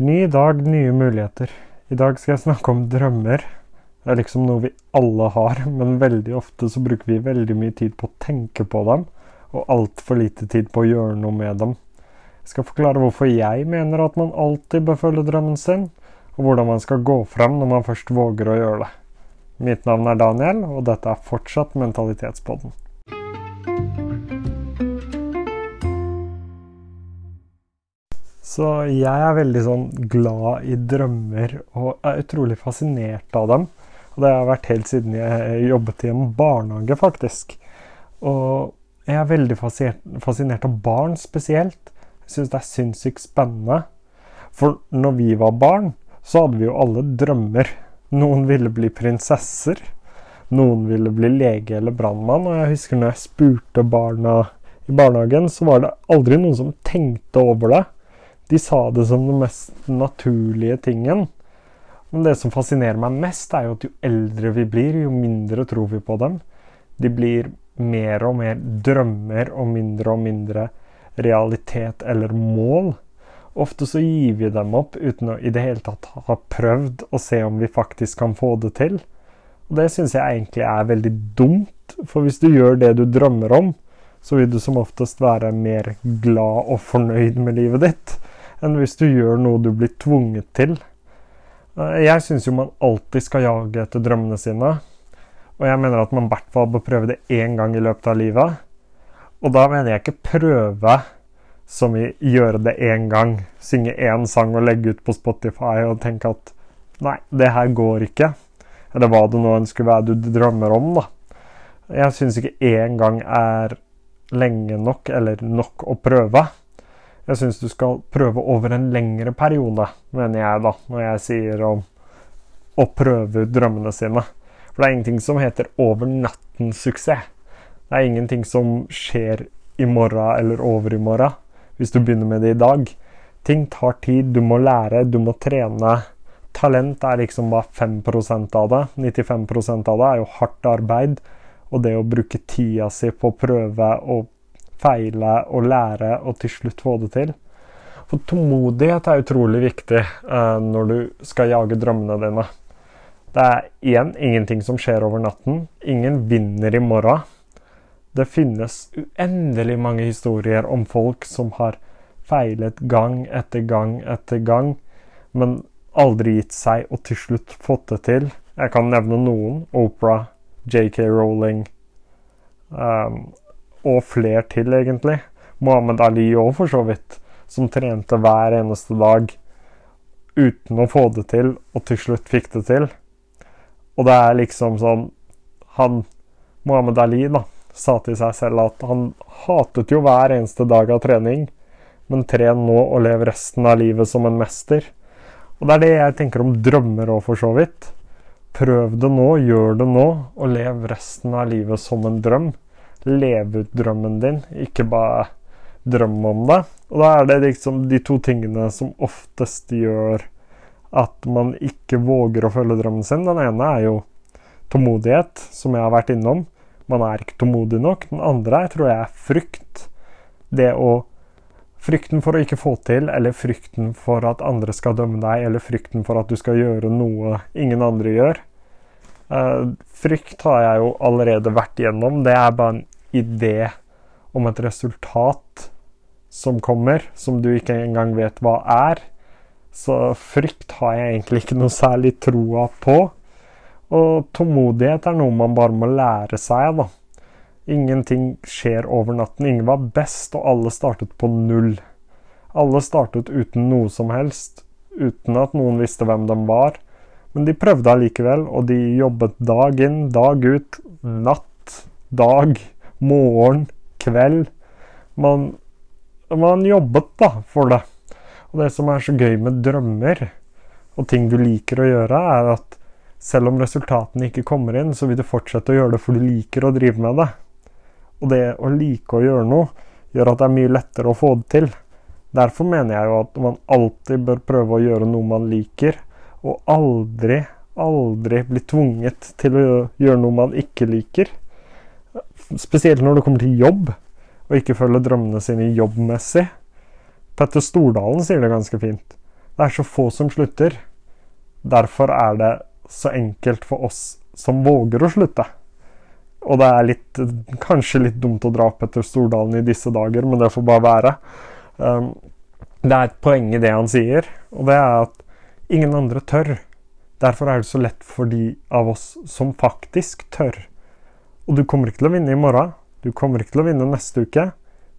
Ny dag, nye muligheter. I dag skal jeg snakke om drømmer. Det er liksom noe vi alle har, men veldig ofte så bruker vi veldig mye tid på å tenke på dem, og altfor lite tid på å gjøre noe med dem. Jeg skal forklare hvorfor jeg mener at man alltid bør følge drømmen sin, og hvordan man skal gå frem når man først våger å gjøre det. Mitt navn er Daniel, og dette er fortsatt Mentalitetspodden. Så jeg er veldig sånn glad i drømmer og er utrolig fascinert av dem. Og det har jeg vært helt siden jeg jobbet i en barnehage, faktisk. Og jeg er veldig fascinert av barn spesielt. Jeg syns det er sinnssykt spennende. For når vi var barn, så hadde vi jo alle drømmer. Noen ville bli prinsesser. Noen ville bli lege eller brannmann. Og jeg husker når jeg spurte barna i barnehagen, så var det aldri noen som tenkte over det. De sa det som den mest naturlige tingen. Men det som fascinerer meg mest, er jo at jo eldre vi blir, jo mindre tror vi på dem. De blir mer og mer drømmer og mindre og mindre realitet eller mål. Ofte så gir vi dem opp uten å i det hele tatt ha prøvd å se om vi faktisk kan få det til. Og det syns jeg egentlig er veldig dumt, for hvis du gjør det du drømmer om, så vil du som oftest være mer glad og fornøyd med livet ditt enn hvis du gjør noe du blir tvunget til. Eh, jeg syns jo man alltid skal jage etter drømmene sine. Og jeg mener at man i hvert fall bør prøve det én gang i løpet av livet. Og da mener jeg ikke prøve som i gjøre det én gang. Synge én sang og legge ut på Spotify og tenke at nei, det her går ikke. Eller hva det nå enn skulle være du drømmer om, da. Jeg syns ikke én gang er lenge nok, eller nok å prøve. Jeg syns du skal prøve over en lengre periode, mener jeg da, når jeg sier om å prøve ut drømmene sine. For det er ingenting som heter over natten-suksess. Det er ingenting som skjer i morgen eller over i morgen hvis du begynner med det i dag. Ting tar tid, du må lære, du må trene. Talent er liksom bare 5% av det. 95% av det er jo hardt arbeid. Og det å bruke tida si på å prøve å feile og lære og til slutt få det til. For tålmodighet er utrolig viktig uh, når du skal jage drømmene dine. Det er igjen ingenting som skjer over natten. Ingen vinner i morgen. Det finnes uendelig mange historier om folk som har feilet gang etter gang etter gang, men aldri gitt seg og til slutt fått det til. Jeg kan nevne noen. Opera, JK Rowling. Um, og flere til, egentlig. Mohammed Ali òg, for så vidt, som trente hver eneste dag uten å få det til, og til slutt fikk det til. Og det er liksom sånn Han, Mohammed Ali, da, sa til seg selv at han hatet jo hver eneste dag av trening, men tren nå og lev resten av livet som en mester. Og det er det jeg tenker om drømmer òg, for så vidt. Prøv det nå, gjør det nå, og lev resten av livet som en drøm leve ut drømmen din, ikke bare drømme om det. Og da er det liksom de to tingene som oftest gjør at man ikke våger å følge drømmen sin. Den ene er jo tålmodighet, som jeg har vært innom. Man er ikke tålmodig nok. Den andre jeg tror jeg er frykt. Det å Frykten for å ikke få til, eller frykten for at andre skal dømme deg, eller frykten for at du skal gjøre noe ingen andre gjør. Uh, frykt har jeg jo allerede vært igjennom. Det er bare en idé om et resultat som kommer, som du ikke engang vet hva er. Så frykt har jeg egentlig ikke noe særlig troa på. Og tålmodighet er noe man bare må lære seg, da. Ingenting skjer over natten. Ingen var best, og alle startet på null. Alle startet uten noe som helst, uten at noen visste hvem de var. Men de prøvde allikevel, og de jobbet dag inn, dag ut, natt, dag morgen, kveld. Man, man jobbet da for det. Og det som er så gøy med drømmer og ting du liker å gjøre, er at selv om resultatene ikke kommer inn, så vil du fortsette å gjøre det for du liker å drive med det. Og det å like å gjøre noe gjør at det er mye lettere å få det til. Derfor mener jeg jo at man alltid bør prøve å gjøre noe man liker, og aldri, aldri bli tvunget til å gjøre noe man ikke liker. Spesielt når det kommer til jobb, og ikke følge drømmene sine jobbmessig. Petter Stordalen sier det ganske fint. Det er så få som slutter. Derfor er det så enkelt for oss som våger å slutte. Og det er litt, kanskje litt dumt å dra opp etter Stordalen i disse dager, men det får bare være. Um, det er et poeng i det han sier, og det er at ingen andre tør. Derfor er det så lett for de av oss som faktisk tør. Og du kommer ikke til å vinne i morgen. Du kommer ikke til å vinne neste uke.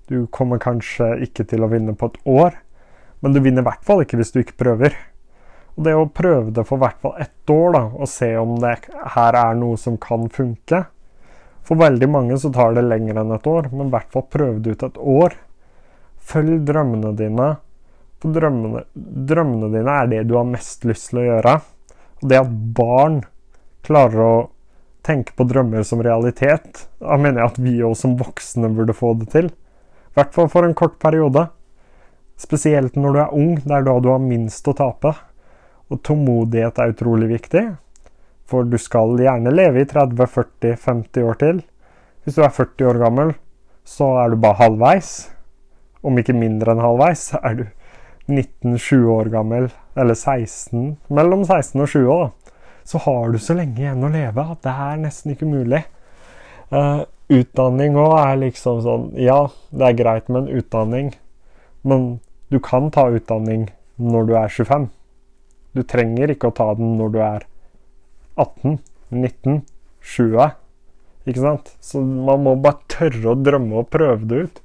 Du kommer kanskje ikke til å vinne på et år. Men du vinner i hvert fall ikke hvis du ikke prøver. Og det å prøve det for hvert fall ett år, da, og se om det her er noe som kan funke For veldig mange så tar det lenger enn et år, men i hvert fall prøv det ut et år. Følg drømmene dine. For drømmene, drømmene dine er det du har mest lyst til å gjøre. Og det at barn klarer å tenke på drømmer som realitet, da mener jeg at vi òg som voksne burde få det til. I hvert fall for en kort periode. Spesielt når du er ung, det er da du har minst å tape. Og tålmodighet er utrolig viktig, for du skal gjerne leve i 30-40-50 år til. Hvis du er 40 år gammel, så er du bare halvveis. Om ikke mindre enn halvveis, er du 19-20 år gammel, eller 16, mellom 16 og 20, da. Så har du så lenge igjen å leve at det er nesten ikke mulig. Uh, utdanning òg er liksom sånn Ja, det er greit med en utdanning, men du kan ta utdanning når du er 25. Du trenger ikke å ta den når du er 18, 19, 20. Ikke sant? Så man må bare tørre å drømme og prøve det ut.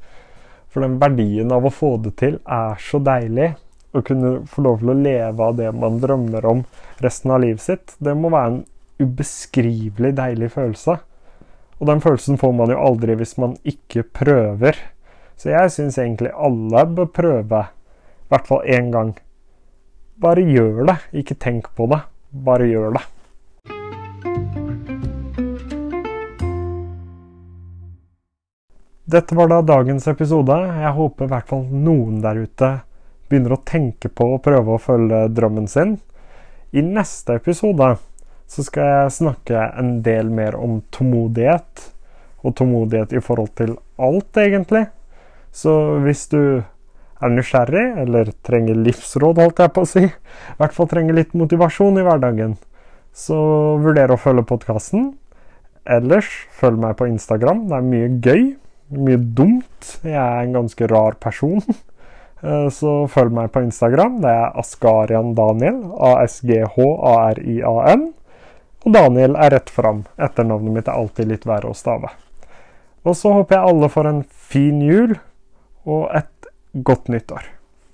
For den verdien av å få det til er så deilig. Å kunne få lov til å leve av det man drømmer om resten av livet sitt, det må være en ubeskrivelig deilig følelse. Og den følelsen får man jo aldri hvis man ikke prøver. Så jeg syns egentlig alle bør prøve, i hvert fall én gang. Bare gjør det, ikke tenk på det. Bare gjør det. Dette var da dagens episode. Jeg håper i hvert fall noen der ute begynner å tenke på å prøve å følge drømmen sin. I neste episode så skal jeg snakke en del mer om tålmodighet. Og tålmodighet i forhold til alt, egentlig. Så hvis du er nysgjerrig, eller trenger livsråd, holdt jeg på å si, i hvert fall trenger litt motivasjon i hverdagen, så vurder å følge podkasten. Ellers, følg meg på Instagram. Det er mye gøy. Mye dumt. Jeg er en ganske rar person. Eh, så følg meg på Instagram. Det er Askarian Daniel. A-S-G-H-A-R-I-A-N. Og Daniel er rett fram. Etternavnet mitt er alltid litt verre å stave. Og så håper jeg alle får en fin jul og et godt nyttår.